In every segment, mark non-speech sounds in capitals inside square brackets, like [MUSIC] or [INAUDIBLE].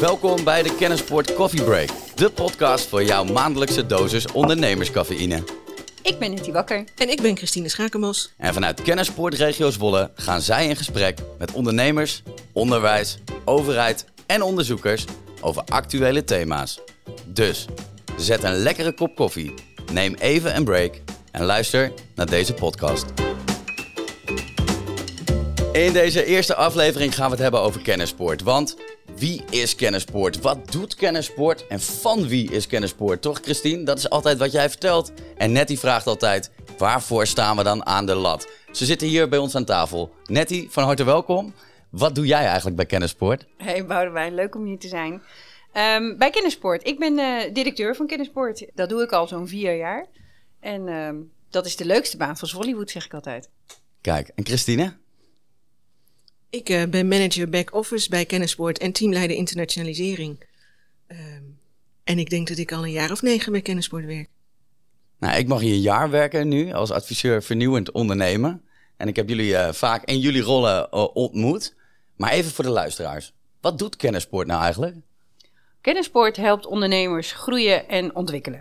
Welkom bij de Kennisport Coffee Break, de podcast voor jouw maandelijkse dosis ondernemerscafeïne. Ik ben Nettie Wakker. En ik ben Christine Schakemos. En vanuit Kennisport Regio Zwolle gaan zij in gesprek met ondernemers, onderwijs, overheid en onderzoekers over actuele thema's. Dus zet een lekkere kop koffie, neem even een break en luister naar deze podcast. In deze eerste aflevering gaan we het hebben over kennissport. Want wie is kennissport? Wat doet kennissport? En van wie is kennissport? Toch, Christine? Dat is altijd wat jij vertelt. En Nettie vraagt altijd: waarvoor staan we dan aan de lat? Ze zitten hier bij ons aan tafel. Nettie, van harte welkom. Wat doe jij eigenlijk bij kennissport? Hey Boudewijn, leuk om hier te zijn. Ehm, bij Kennisport. Ik ben uh, directeur van Kennisport. Dat doe ik al zo'n vier jaar. En ehm, dat is de leukste baan van Zollywood, zeg ik altijd. Kijk, en Christine? Ik uh, ben manager back-office bij Kennisport en teamleider internationalisering. Um, en ik denk dat ik al een jaar of negen bij Kennisport werk. Nou, ik mag hier een jaar werken nu als adviseur vernieuwend ondernemen. En ik heb jullie uh, vaak in jullie rollen uh, ontmoet. Maar even voor de luisteraars. Wat doet Kennisport nou eigenlijk? Kennisport helpt ondernemers groeien en ontwikkelen.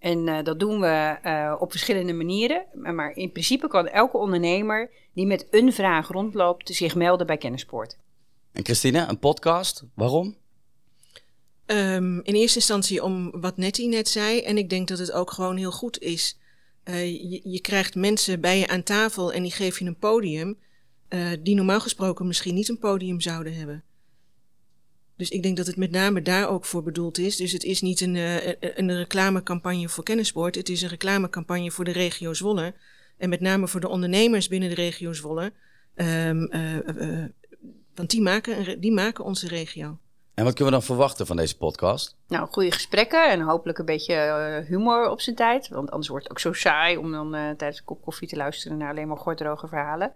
En uh, dat doen we uh, op verschillende manieren. Maar in principe kan elke ondernemer die met een vraag rondloopt zich melden bij Kennisport. En Christine, een podcast, waarom? Um, in eerste instantie om wat Nettie net zei. En ik denk dat het ook gewoon heel goed is. Uh, je, je, krijgt mensen bij je aan tafel en die geef je een podium. die normaal gesproken misschien niet een podium zouden hebben. Dus ik denk dat het met name daar ook voor bedoeld is. Dus het is niet een, uh, een reclamecampagne voor kennissport. Het is een reclamecampagne voor de regio Zwolle. En met name voor de ondernemers binnen de regio Zwolle. Um, uh, want die maken, die maken onze regio. En wat kunnen we dan verwachten van deze podcast? Nou, goede gesprekken en hopelijk een beetje humor op zijn tijd. Want anders wordt het ook zo saai om dan tijdens een kop koffie te luisteren naar alleen maar gordroge verhalen.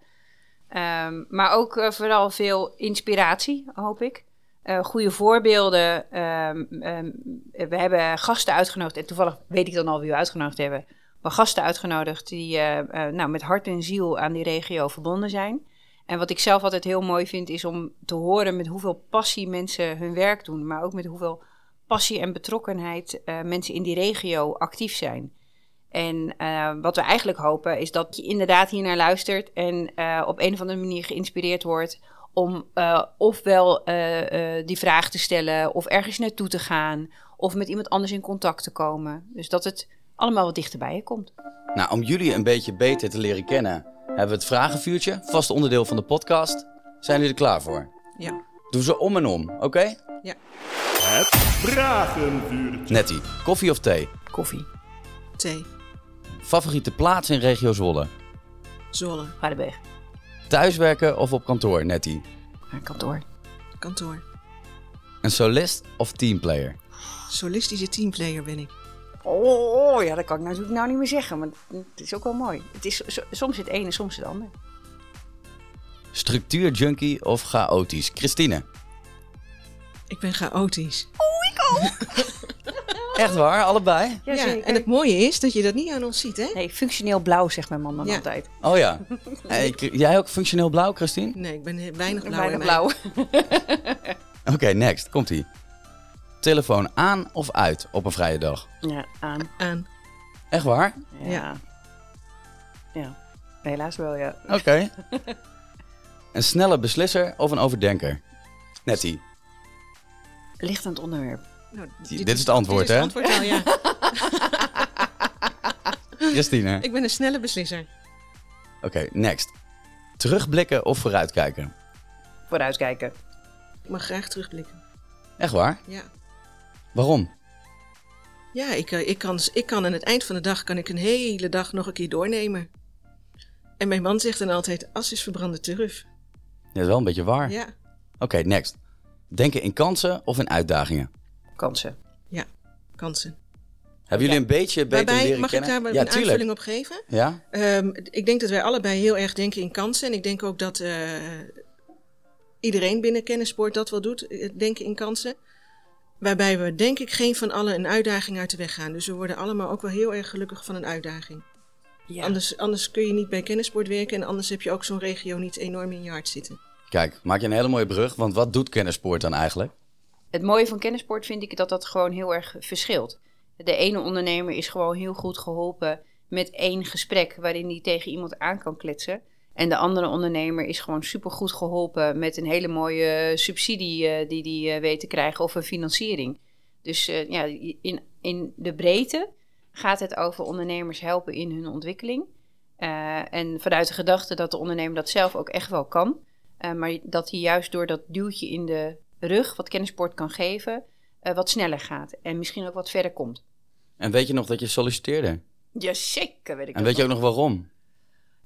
Um, maar ook vooral veel inspiratie, hoop ik. Uh, goede voorbeelden. Um, um, we hebben gasten uitgenodigd. En toevallig weet ik dan al wie we uitgenodigd hebben. Maar gasten uitgenodigd die uh, uh, nou, met hart en ziel aan die regio verbonden zijn. En wat ik zelf altijd heel mooi vind, is om te horen met hoeveel passie mensen hun werk doen. Maar ook met hoeveel passie en betrokkenheid mensen in die regio actief zijn. En wat we eigenlijk hopen, is dat je inderdaad hier naar luistert en op een of andere manier geïnspireerd wordt om uh, ofwel uh, uh, die vraag te stellen, of ergens naartoe te gaan, of met iemand anders in contact te komen. Dus dat het allemaal wat dichterbij je komt. Nou, om jullie een beetje beter te leren kennen, hebben we het vragenvuurtje, vast onderdeel van de podcast. Zijn jullie er klaar voor? Ja. Doe ze om en om, oké? Okay? Ja. Het vragenvuurtje. Nettie, koffie of thee? Koffie. Thee. Favoriete plaats in regio Zwolle? Zwolle. Hardenberg. Thuiswerken of op kantoor, Nettie? Kantoor. Kantoor. Een solist of teamplayer? Solistische teamplayer ben ik. Oh, ja, dat kan ik natuurlijk nou niet meer zeggen, maar het is ook wel mooi. Het is soms het ene, soms het ander. Structuurjunkie of chaotisch? Christine? Ik ben chaotisch. Oh, ik ook! Echt waar, allebei? Ja, ja, en het mooie is dat je dat niet aan ons ziet, hè? Nee, functioneel blauw zegt mijn man dan Ja. altijd. Oh ja. [LAUGHS] Hey, jij ook functioneel blauw, Christine? Nee, ik ben weinig blauw. Blauw. [LAUGHS] Oké, next. Komt-ie. Telefoon aan of uit op een vrije dag? Ja, aan. Aan. Echt waar? Ja. Ja. Ja. Helaas wel, ja. Oké. [LAUGHS] een snelle beslisser of een overdenker? Nettie. Ligt aan het onderwerp. Nou, Dit is het antwoord, dit is hè? het antwoord al, ja. [LAUGHS] Christine. ik ben een snelle beslisser. Oké, next. Terugblikken of vooruitkijken? Vooruitkijken. Ik mag graag terugblikken. Echt waar? Ja. Waarom? Ja, ik, eh, ik, kan, ik kan aan het eind van de dag kan ik een hele dag nog een keer doornemen. En mijn man zegt dan altijd, as is verbrande turf. Ja, dat is wel een beetje waar. Ja, Oké, next. Denken in kansen of in uitdagingen? Kansen. ja, kansen. Hebben jullie een beetje beter Waarbij, leren mag ik kennen? daar ja, een tuurlijk. aanvulling op geven? Ja? Ehm, ik denk dat wij allebei heel erg denken in kansen. En ik denk ook dat eh, iedereen binnen kennissport dat wel doet, eh, denken in kansen. Waarbij we denk ik geen van allen een uitdaging uit de weg gaan. Dus we worden allemaal ook wel heel erg gelukkig van een uitdaging. Ja. Anders, anders kun je niet bij kennissport werken en anders heb je ook zo'n regio niet enorm in je hart zitten. Kijk, maak je een hele mooie brug. Want wat doet kennissport dan eigenlijk? Het mooie van kennissport vind ik dat dat gewoon heel erg verschilt. De ene ondernemer is gewoon heel goed geholpen met één gesprek waarin hij tegen iemand aan kan kletsen. En de andere ondernemer is gewoon supergoed geholpen met een hele mooie subsidie uh, die hij weet te krijgen of een financiering. Dus ja, in, in de breedte gaat het over ondernemers helpen in hun ontwikkeling. En vanuit de gedachte dat de ondernemer dat zelf ook echt wel kan. Maar dat hij juist door dat duwtje in de rug, wat kennisport kan geven, uh, wat sneller gaat. En misschien ook wat verder komt. En weet je nog dat je solliciteerde? Jazeker, weet ik En weet je ook nog waarom?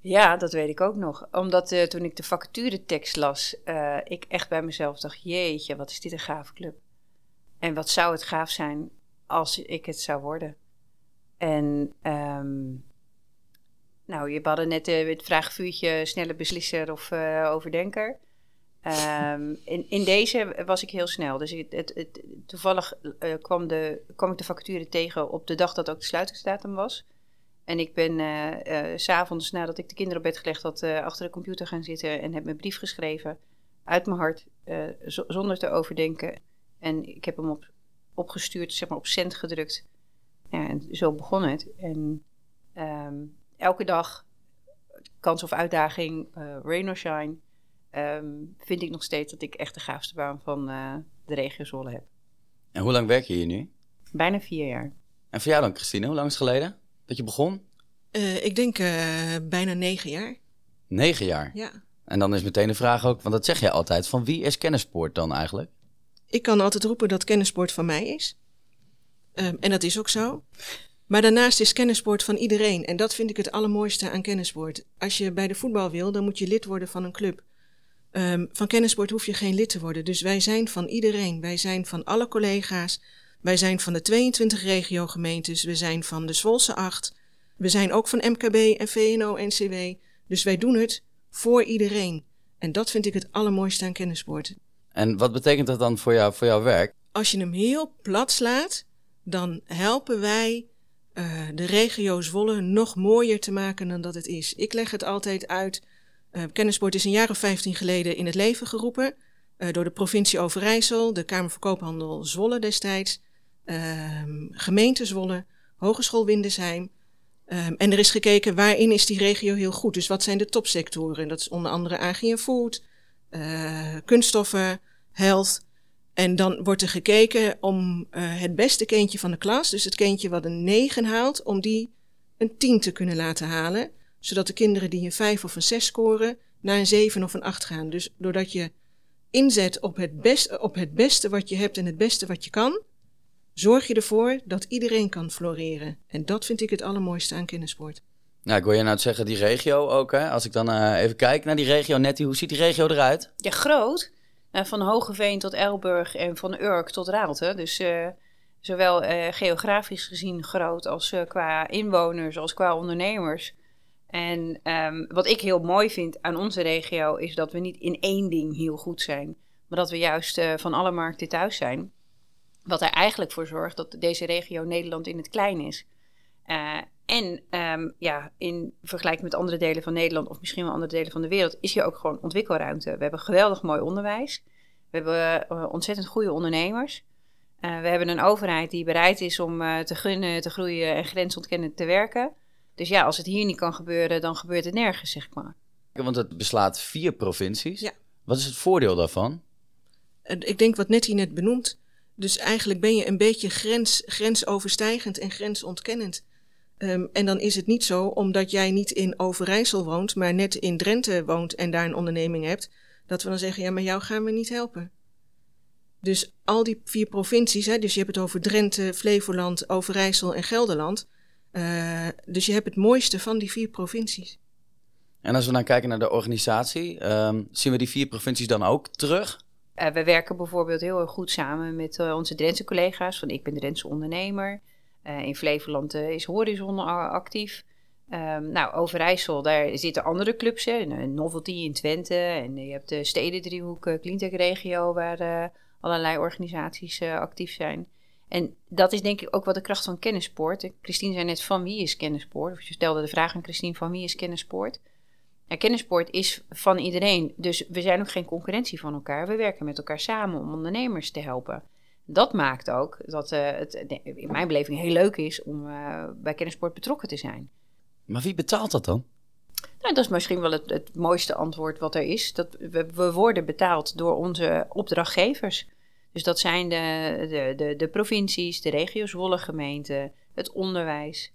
Ja, dat weet ik ook nog. Omdat uh, toen ik de vacaturetekst las, uh, ik echt bij mezelf dacht: jeetje, wat is dit een gave club. En wat zou het gaaf zijn als ik het zou worden. En um, nou, je hadden net uh, het vraagvuurtje snelle beslisser of overdenker. Um, in, in deze was ik heel snel. Dus het, het, toevallig uh, kwam, de, ik de vacature tegen op de dag dat ook de sluitingsdatum was. En ik ben uh, s'avonds nadat ik de kinderen op bed gelegd had, achter de computer gaan zitten en heb mijn brief geschreven. Uit mijn hart, zonder te overdenken. En ik heb hem op, opgestuurd, zeg maar op cent gedrukt. Ja, en zo begon het. En um, elke dag, kans of uitdaging, uh, rain or shine, um, vind ik nog steeds dat ik echt de gaafste baan van uh, de regio Zwolle heb. En hoe lang werk je hier nu? Bijna vier jaar. En voor jou dan, Christine, hoe lang is het geleden dat je begon? Uh, ik denk bijna negen jaar. Negen jaar? Ja. En dan is meteen de vraag ook, want dat zeg je altijd, van wie is kennissport dan eigenlijk? Ik kan altijd roepen dat kennissport van mij is. Um, en dat is ook zo. Maar daarnaast is kennissport van iedereen. En dat vind ik het allermooiste aan kennissport. Als je bij de voetbal wil, dan moet je lid worden van een club. Um, van kennissport hoef je geen lid te worden. Dus wij zijn van iedereen. Wij zijn van alle collega's. Wij zijn van de 22 regiogemeentes. We zijn van de Zwolse 8. We zijn ook van MKB en VNO-NCW. Dus wij doen het voor iedereen. En dat vind ik het allermooiste aan kennissport. En wat betekent dat dan voor, jou, voor jouw werk? Als je hem heel plat slaat, dan helpen wij uh, de regio Zwolle nog mooier te maken dan dat het is. Ik leg het altijd uit. Uh, kennissport is een jaar of 15 geleden in het leven geroepen uh, door de provincie Overijssel, de Kamer van Koophandel Zwolle destijds, gemeente Zwolle, Hogeschool Windesheim. Um, en er is gekeken waarin is die regio heel goed. Dus wat zijn de topsectoren? Dat is onder andere agri en food, kunststoffen, health. En dan wordt er gekeken om het beste kindje van de klas, dus het kindje wat een 9 haalt, om die een 10 te kunnen laten halen. Zodat de kinderen die een 5 of een 6 scoren, naar een 7 of een 8 gaan. Dus doordat je inzet op het, best, op het beste wat je hebt en het beste wat je kan, zorg je ervoor dat iedereen kan floreren. En dat vind ik het allermooiste aan kindersport. Nou, ik wil je nou zeggen, die regio ook. Hè? Als ik dan uh, even kijk naar die regio, Nettie, hoe ziet die regio eruit? Ja, groot. Uh, van Hogeveen tot Elburg en van Urk tot Raalte. Dus uh, zowel uh, geografisch gezien groot als qua inwoners als qua ondernemers. En um, wat ik heel mooi vind aan onze regio is dat we niet in één ding heel goed zijn. Maar dat we juist van alle markten thuis zijn. Wat er eigenlijk voor zorgt dat deze regio Nederland in het klein is. En um, ja, in vergelijking met andere delen van Nederland of misschien wel andere delen van de wereld, is hier ook gewoon ontwikkelruimte. We hebben geweldig mooi onderwijs. We hebben uh, ontzettend goede ondernemers. We hebben een overheid die bereid is om te gunnen, te groeien en grensontkennen te werken. Dus ja, als het hier niet kan gebeuren, dan gebeurt het nergens, zeg maar. Want het beslaat vier provincies. Ja. Wat is het voordeel daarvan? Ik denk wat Nettie net benoemt. Dus eigenlijk ben je een beetje grens, grensoverstijgend en grensontkennend. Um, en dan is het niet zo, omdat jij niet in Overijssel woont, maar net in Drenthe woont en daar een onderneming hebt, dat we dan zeggen, ja, maar jou gaan we niet helpen. Dus al die vier provincies, hè, dus je hebt het over Drenthe, Flevoland, Overijssel en Gelderland. Uh, dus je hebt het mooiste van die vier provincies. En als we dan kijken naar de organisatie, um, zien we die vier provincies dan ook terug? Uh, we werken bijvoorbeeld heel erg goed samen met uh, onze Drentse collega's. Van ik ben Drentse ondernemer. Uh, in Flevoland uh, is Horizon actief. Um, nou, Overijssel, daar zitten andere clubs. Hè. Novelty in Twente. En je hebt de Stedendriehoek, uh, Cleantech Regio, waar allerlei organisaties actief zijn. En dat is denk ik ook wat de kracht van kennissport. Christine zei net van wie is kennissport? Of je stelde de vraag aan Christine van wie is kennissport? Ja, kennissport is van iedereen. Dus we zijn ook geen concurrentie van elkaar. We werken met elkaar samen om ondernemers te helpen. Dat maakt ook dat uh, het in mijn beleving heel leuk is om uh, bij kennissport betrokken te zijn. Maar wie betaalt dat dan? Nou, dat is misschien wel het, het mooiste antwoord wat er is. Dat we, we, worden betaald door onze opdrachtgevers. Dus dat zijn de, de, de, de provincies, de regio's, Zwolle gemeente, het onderwijs.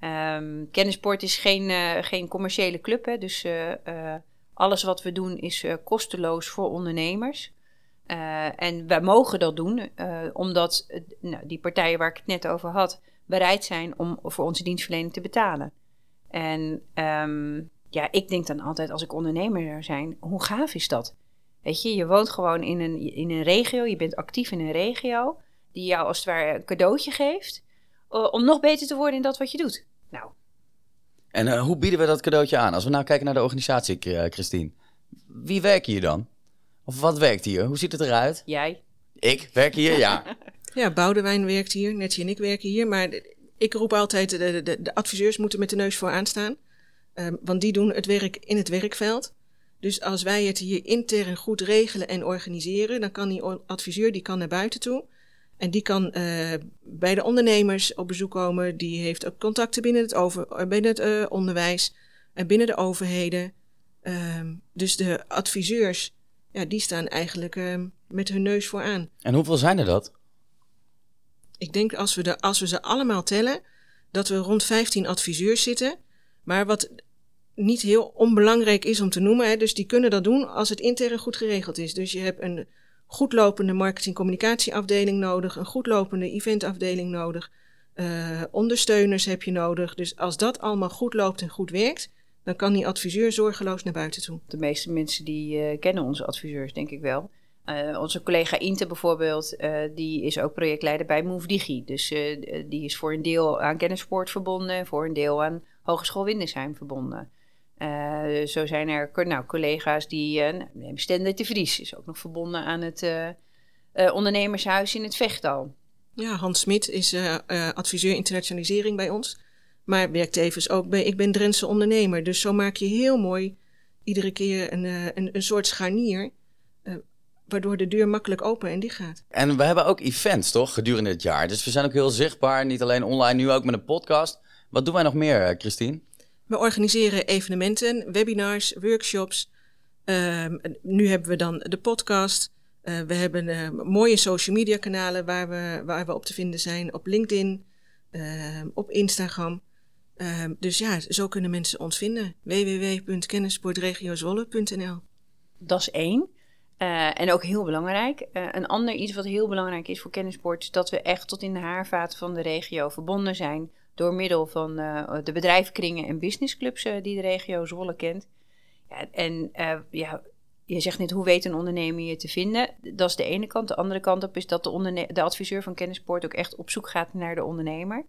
Um, kennisport is geen, uh, geen commerciële club, hè, dus uh, uh, alles wat we doen is kosteloos voor ondernemers. en wij mogen dat doen omdat nou, die partijen waar ik het net over had bereid zijn om voor onze dienstverlening te betalen. En um, ja, ik denk dan altijd als ik ondernemer zou zijn, hoe gaaf is dat? Weet je, je woont gewoon in een, in een regio, je bent actief in een regio die jou als het ware een cadeautje geeft om nog beter te worden in dat wat je doet. Nou. En uh, hoe bieden we dat cadeautje aan? Als we nou kijken naar de organisatie, uh, Christine. Wie werkt hier dan? Of wat werkt hier? Hoe ziet het eruit? Jij. Ik werk hier, ja. [LAUGHS] ja, Boudewijn werkt hier, Netje en ik werken hier. Maar ik roep altijd, de, de, de adviseurs moeten met de neus voor aanstaan. Um, want die doen het werk in het werkveld. Dus als wij het hier intern goed regelen en organiseren, dan kan die adviseur die kan naar buiten toe. En die kan uh, bij de ondernemers op bezoek komen. Die heeft ook contacten binnen het, over, eh, binnen het uh, onderwijs en binnen de overheden. Uh, dus de adviseurs, ja, die staan eigenlijk ehm, met hun neus vooraan. En hoeveel zijn er dat? Ik denk als we, de, als we ze allemaal tellen, dat we rond 15 adviseurs zitten. Maar wat niet heel onbelangrijk is om te noemen, hè, dus die kunnen dat doen als het intern goed geregeld is. Dus je hebt een goed lopende marketing-communicatieafdeling nodig, een goed lopende eventafdeling nodig, uh, ondersteuners heb je nodig. Dus als dat allemaal goed loopt en goed werkt, dan kan die adviseur zorgeloos naar buiten toe. De meeste mensen die uh, kennen onze adviseurs, denk ik wel. Uh, onze collega Inte bijvoorbeeld, die is ook projectleider bij Move Digi. Dus die is voor een deel aan kennissport verbonden, voor een deel aan Hogeschool Windesheim verbonden. Uh, zo zijn er nou, collega's die. Uh, nou, Stende de Vries is ook nog verbonden aan het uh, ondernemershuis in het Vechtal. Ja, Hans Smit is adviseur internationalisering bij ons. Maar werkt tevens ook bij. Ik ben Drentse ondernemer. Dus zo maak je heel mooi iedere keer een, een, een soort scharnier. waardoor de deur makkelijk open en dicht gaat. En we hebben ook events, toch? Gedurende het jaar. Dus we zijn ook heel zichtbaar. Niet alleen online, nu ook met een podcast. Wat doen wij nog meer, Christine? We organiseren evenementen, webinars, workshops. Uh, nu hebben we dan de podcast. Uh, we hebben uh, mooie social media kanalen waar we, waar we op te vinden zijn. Op LinkedIn, ehm, op Instagram. Ehm, dus ja, zo kunnen mensen ons vinden. www.kennisportregiozwolle.nl Dat is één. Uh, en ook heel belangrijk. Uh, een ander iets wat heel belangrijk is voor kennisport... is dat we echt tot in de haarvaten van de regio verbonden zijn door middel van uh, de bedrijfskringen en businessclubs uh, die de regio Zwolle kent. Ja, en uh, ja, je zegt net, hoe weet een ondernemer je te vinden? Dat is de ene kant. De andere kant op is dat de, de adviseur van Kennisport ook echt op zoek gaat naar de ondernemer.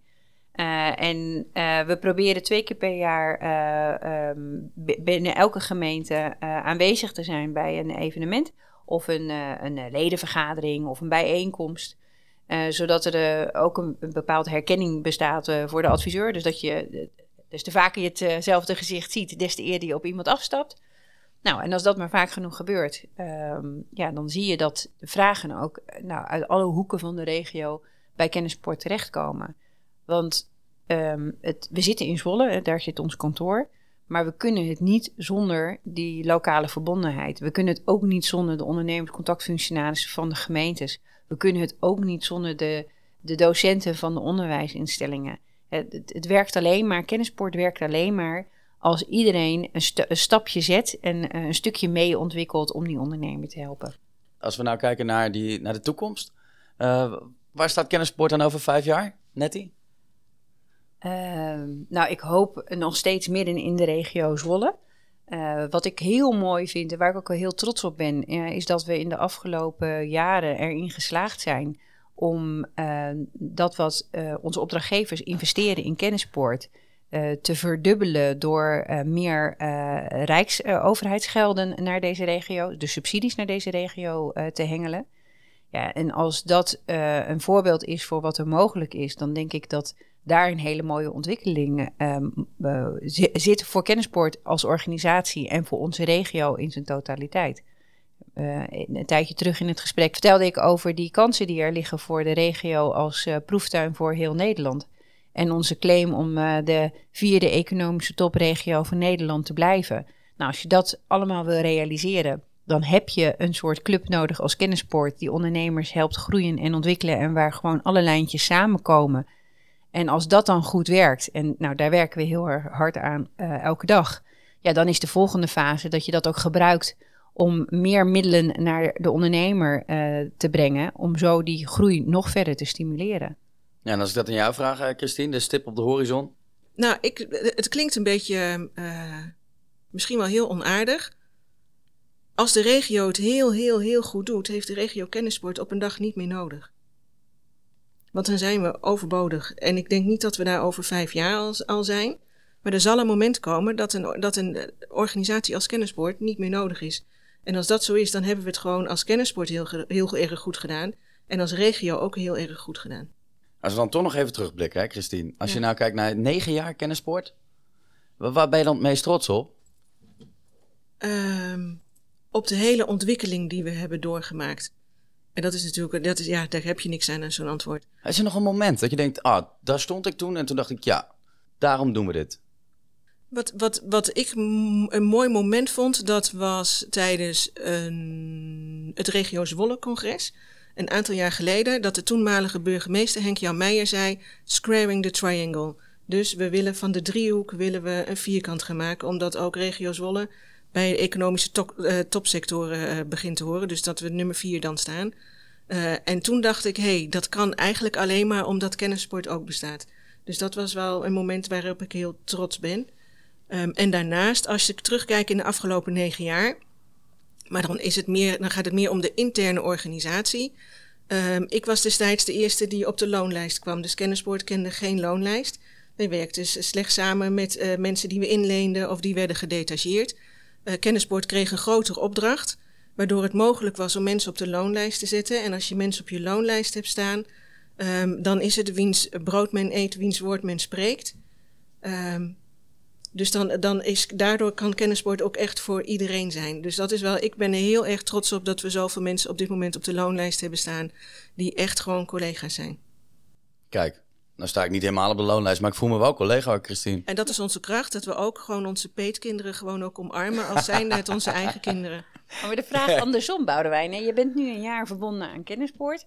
en we proberen twee keer per jaar um, binnen elke gemeente aanwezig te zijn bij een evenement. Of een, een ledenvergadering of een bijeenkomst. Uh, zodat er uh, ook een, een, bepaalde herkenning bestaat uh, voor de adviseur. Dus dat je, dus te vaker je hetzelfde gezicht ziet, des te eerder je op iemand afstapt. Nou, en als dat maar vaak genoeg gebeurt, um, ja, dan zie je dat de vragen ook nou, uit alle hoeken van de regio bij kennisport terechtkomen. Want um, het, we zitten in Zwolle, daar zit ons kantoor. Maar we kunnen het niet zonder die lokale verbondenheid. We kunnen het ook niet zonder de ondernemerscontactfunctionarissen van de gemeentes. We kunnen het ook niet zonder de, de docenten van de onderwijsinstellingen. Het, het, werkt alleen maar, kennisport werkt alleen maar als iedereen een, stapje zet en uh, een stukje mee ontwikkelt om die ondernemer te helpen. Als we nou kijken naar, die, naar de toekomst, uh, waar staat kennisport dan over vijf jaar, Nettie? Uh, nou, ik hoop nog steeds midden in de regio Zwolle. Uh, wat ik heel mooi vind en waar ik ook heel trots op ben, uh, is dat we in de afgelopen jaren erin geslaagd zijn om uh, dat wat onze opdrachtgevers investeren in kennisport te verdubbelen door meer rijksoverheidsgelden naar deze regio, de subsidies naar deze regio te hengelen. Ja, en als dat een voorbeeld is voor wat er mogelijk is, dan denk ik dat daar een hele mooie ontwikkeling um, uh, zit voor Kennisport als organisatie en voor onze regio in zijn totaliteit. eh, een tijdje terug in het gesprek vertelde ik over die kansen die er liggen voor de regio als eh, proeftuin voor heel Nederland. En onze claim om eh, de vierde economische topregio van Nederland te blijven. Nou, als je dat allemaal wil realiseren, dan heb je een soort club nodig als kennisport die ondernemers helpt groeien en ontwikkelen en waar gewoon alle lijntjes samenkomen. En als dat dan goed werkt, en nou daar werken we heel erg hard aan elke dag, ja, dan is de volgende fase dat je dat ook gebruikt om meer middelen naar de ondernemer uh, te brengen, om zo die groei nog verder te stimuleren. Ja, en als ik dat aan jou vraag, uh, Christine, de stip op de horizon? Nou, ik, het klinkt een beetje uh, misschien wel heel onaardig. Als de regio het heel, heel, heel goed doet, heeft de regio kennisport op een dag niet meer nodig. Want dan zijn we overbodig. En ik denk niet dat we daar over vijf jaar al, al zijn. Maar er zal een moment komen dat een, dat een organisatie als kennisport niet meer nodig is. En als dat zo is, dan hebben we het gewoon als kennisport heel, heel erg goed gedaan. En als regio ook heel erg goed gedaan. Als we dan toch nog even terugblikken, hè, Christine. Als je nou kijkt naar negen jaar kennisport, waar ben je dan het meest trots op? Um, op de hele ontwikkeling die we hebben doorgemaakt. En dat is natuurlijk, dat is, ja, daar heb je niks aan aan zo'n antwoord. Is er nog een moment dat je denkt, ah, daar stond ik toen en toen dacht ik, ja, daarom doen we dit? Wat, wat, wat ik een mooi moment vond, dat was tijdens een, het Regio Zwolle-congres. Een aantal jaar geleden, dat de toenmalige burgemeester Henk-Jan Meijer zei: Squaring the triangle. Dus we willen van de driehoek willen we een vierkant gaan maken, omdat ook Regio Zwolle bij de economische top, uh, topsectoren uh, begint te horen. Dus dat we nummer vier dan staan. Uh, en toen dacht ik, hey, dat kan eigenlijk alleen maar omdat kennissport ook bestaat. Dus dat was wel een moment waarop ik heel trots ben. Um, en daarnaast, als je terugkijkt in de afgelopen negen jaar, maar dan, is het meer, dan gaat het meer om de interne organisatie. Um, ik was destijds de eerste die op de loonlijst kwam. Dus Kennispoort kende geen loonlijst. Wij werkten dus slechts samen met mensen die we inleenden of die werden gedetacheerd. Uh, Kennispoort kreeg een grotere opdracht, waardoor het mogelijk was om mensen op de loonlijst te zetten. En als je mensen op je loonlijst hebt staan, um, dan is het wiens brood men eet, wiens woord men spreekt. Um, dus dan, dan is, daardoor kan kennissport ook echt voor iedereen zijn. Dus dat is wel, ik ben er heel erg trots op dat we zoveel mensen op dit moment op de loonlijst hebben staan. die echt gewoon collega's zijn. Kijk, nou sta ik niet helemaal op de loonlijst, maar ik voel me wel collega, Christine. En dat is onze kracht, dat we ook gewoon onze peetkinderen gewoon ook omarmen. als zijn het onze eigen kinderen. Maar de vraag andersom, Boudewijn. Je bent nu een jaar verbonden aan kennissport.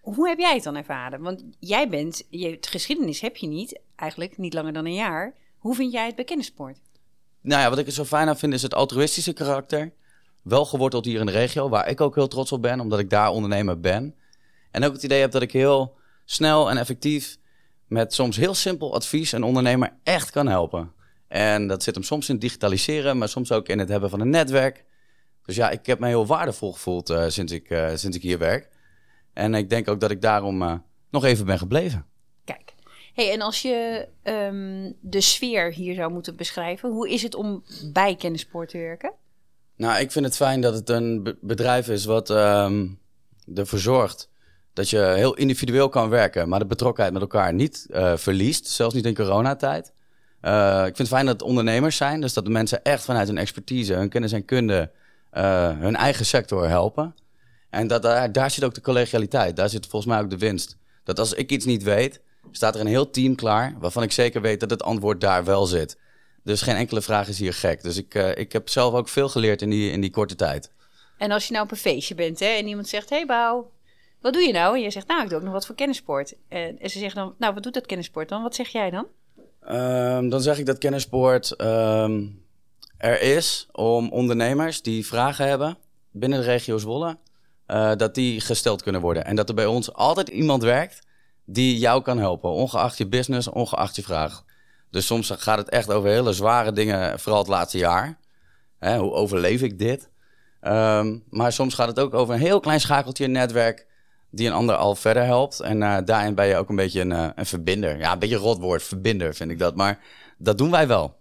Hoe heb jij het dan ervaren? Want jij bent, je geschiedenis heb je niet, eigenlijk niet langer dan een jaar. Hoe vind jij het bij kennissport? Nou ja, wat ik er zo fijn aan vind is het altruïstische karakter. Wel geworteld hier in de regio, waar ik ook heel trots op ben, omdat ik daar ondernemer ben. En ook het idee heb dat ik heel snel en effectief met soms heel simpel advies een ondernemer echt kan helpen. En dat zit hem soms in het digitaliseren, maar soms ook in het hebben van een netwerk. Dus ja, ik heb me heel waardevol gevoeld uh, sinds, ik, uh, sinds ik hier werk. En ik denk ook dat ik daarom uh, nog even ben gebleven. Kijk, Hey, en als je um, de sfeer hier zou moeten beschrijven, hoe is het om bij Kennispoort te werken? Nou, ik vind het fijn dat het een bedrijf is wat um, ervoor zorgt dat je heel individueel kan werken, maar de betrokkenheid met elkaar niet uh, verliest, zelfs niet in coronatijd. Uh, ik vind het fijn dat het ondernemers zijn, dus dat de mensen echt vanuit hun expertise, hun kennis en kunde uh, hun eigen sector helpen. En dat, daar, daar zit ook de collegialiteit, daar zit volgens mij ook de winst. Dat als ik iets niet weet, staat er een heel team klaar waarvan ik zeker weet dat het antwoord daar wel zit. Dus geen enkele vraag is hier gek. Dus ik, ik heb zelf ook veel geleerd in die, in die korte tijd. En als je nou op een feestje bent hè, en iemand zegt: Hey Bouw, wat doe je nou? En je zegt: Nou, ik doe ook nog wat voor kennissport. En ze zeggen dan: Nou, wat doet dat kennissport dan? Wat zeg jij dan? Um, dan zeg ik dat kennissport um, er is om ondernemers die vragen hebben binnen de regio Zwolle, uh, dat die gesteld kunnen worden. En dat er bij ons altijd iemand werkt die jou kan helpen, ongeacht je business, ongeacht je vraag. Dus soms gaat het echt over hele zware dingen, vooral het laatste jaar. Hè, hoe overleef ik dit? Um, maar soms gaat het ook over een heel klein schakeltje netwerk die een ander al verder helpt. En uh, daarin ben je ook een beetje een, uh, een verbinder. Ja, een beetje een rotwoord, verbinder vind ik dat. Maar dat doen wij wel.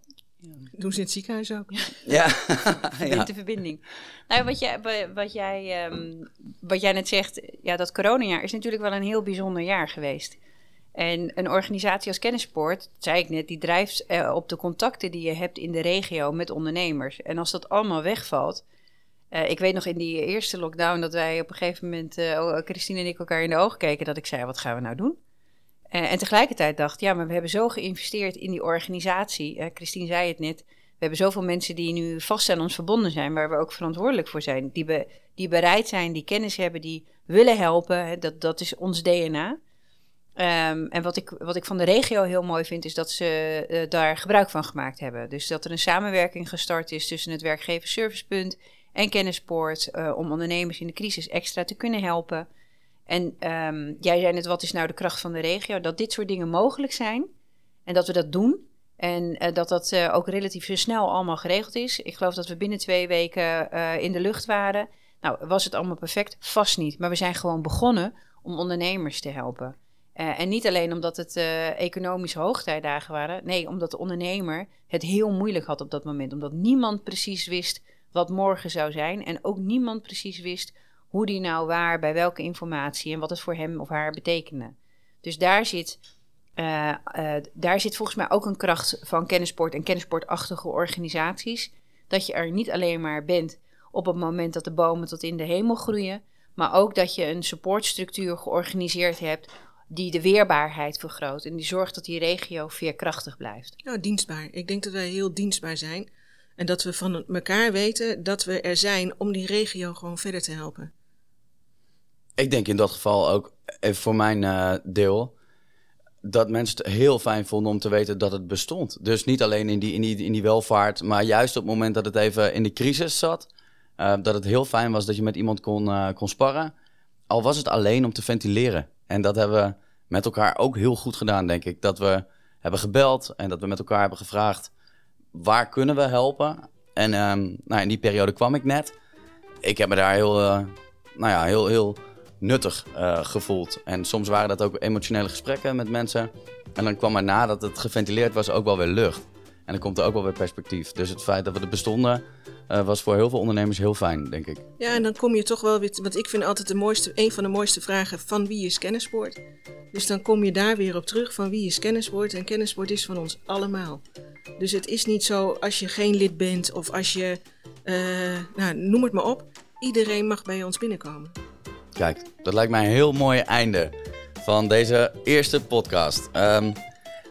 Doen ze in het ziekenhuis ook? Ja. [LAUGHS] ja. [LAUGHS] de verbinding. Nou, wat jij, wat, jij, um, wat jij net zegt, ja, dat coronajaar is natuurlijk wel een heel bijzonder jaar geweest. En een organisatie als Kennissport, zei ik net, die drijft uh, op de contacten die je hebt in de regio met ondernemers. En als dat allemaal wegvalt, Eh, ik weet nog in die eerste lockdown dat wij op een gegeven moment, uh, Christine en ik, elkaar in de ogen keken. Dat ik zei: Wat gaan we nou doen? Uh, en tegelijkertijd dacht ja, maar we hebben zo geïnvesteerd in die organisatie. Christine zei het net. We hebben zoveel mensen die nu vast aan ons verbonden zijn, waar we ook verantwoordelijk voor zijn. Die, be, die bereid zijn, die kennis hebben, die willen helpen. Dat, dat is ons DNA. Um, en wat ik, wat ik van de regio heel mooi vind, is dat ze daar gebruik van gemaakt hebben. Dus dat er een samenwerking gestart is tussen het werkgeversservicepunt en Kennispoort. Uh, om ondernemers in de crisis extra te kunnen helpen. En um, jij zei net, wat is nou de kracht van de regio? Dat dit soort dingen mogelijk zijn en dat we dat doen. En uh, dat dat uh, ook relatief snel allemaal geregeld is. Ik geloof dat we binnen twee weken in de lucht waren. Nou, was het allemaal perfect? Vast niet. Maar we zijn gewoon begonnen om ondernemers te helpen. en niet alleen omdat het economische hoogtijdagen waren. Nee, omdat de ondernemer het heel moeilijk had op dat moment. Omdat niemand precies wist wat morgen zou zijn. En ook niemand precies wist hoe die nou waar, bij welke informatie en wat het voor hem of haar betekende. Dus daar zit uh, uh, daar zit volgens mij ook een kracht van kennisport en kennisportachtige organisaties. Dat je er niet alleen maar bent op het moment dat de bomen tot in de hemel groeien, maar ook dat je een supportstructuur georganiseerd hebt die de weerbaarheid vergroot en die zorgt dat die regio veerkrachtig blijft. Nou, dienstbaar. Ik denk dat wij heel dienstbaar zijn en dat we van elkaar weten dat we er zijn om die regio gewoon verder te helpen. Ik denk in dat geval ook, even voor mijn uh, deel, dat mensen het heel fijn vonden om te weten dat het bestond. Dus niet alleen in die, in die, in die welvaart, maar juist op het moment dat het even in de crisis zat. Uh, dat het heel fijn was dat je met iemand kon, uh, kon sparren. Al was het alleen om te ventileren. En dat hebben we met elkaar ook heel goed gedaan, denk ik. Dat we hebben gebeld en dat we met elkaar hebben gevraagd... waar kunnen we helpen? En um, nou, in die periode kwam ik net. Ik heb me daar heel, uh, nou ja, heel, heel nuttig uh, gevoeld. En soms waren dat ook emotionele gesprekken met mensen. En dan kwam er nadat het geventileerd was ook wel weer lucht. En dan komt er ook wel weer perspectief. Dus het feit dat we er bestonden uh, was voor heel veel ondernemers heel fijn, denk ik. Ja, en dan kom je toch wel weer... Want ik vind altijd de mooiste, een van de mooiste vragen van wie is kennissport? Dus dan kom je daar weer op terug van wie is kennissport? En kennissport is van ons allemaal. Dus het is niet zo als je geen lid bent of als je... Uh, nou, noem het maar op. Iedereen mag bij ons binnenkomen. Kijk, dat lijkt mij een heel mooi einde van deze eerste podcast. Um,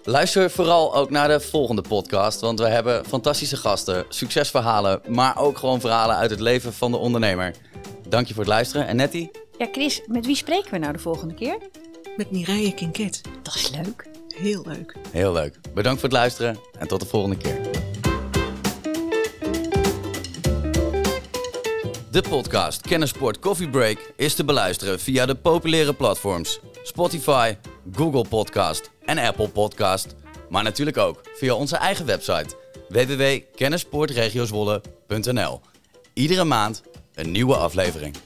luister vooral ook naar de volgende podcast, want we hebben fantastische gasten, succesverhalen, maar ook gewoon verhalen uit het leven van de ondernemer. Dank je voor het luisteren. En Nettie? Ja, Chris, met wie spreken we nou de volgende keer? Met Mireille Kinket. Dat is leuk. Heel leuk. Heel leuk. Bedankt voor het luisteren en tot de volgende keer. De podcast Kennisport Coffee Break is te beluisteren via de populaire platforms Spotify, Google Podcast en Apple Podcast. Maar natuurlijk ook via onze eigen website www.kennisportregiozwolle.nl. Iedere maand een nieuwe aflevering.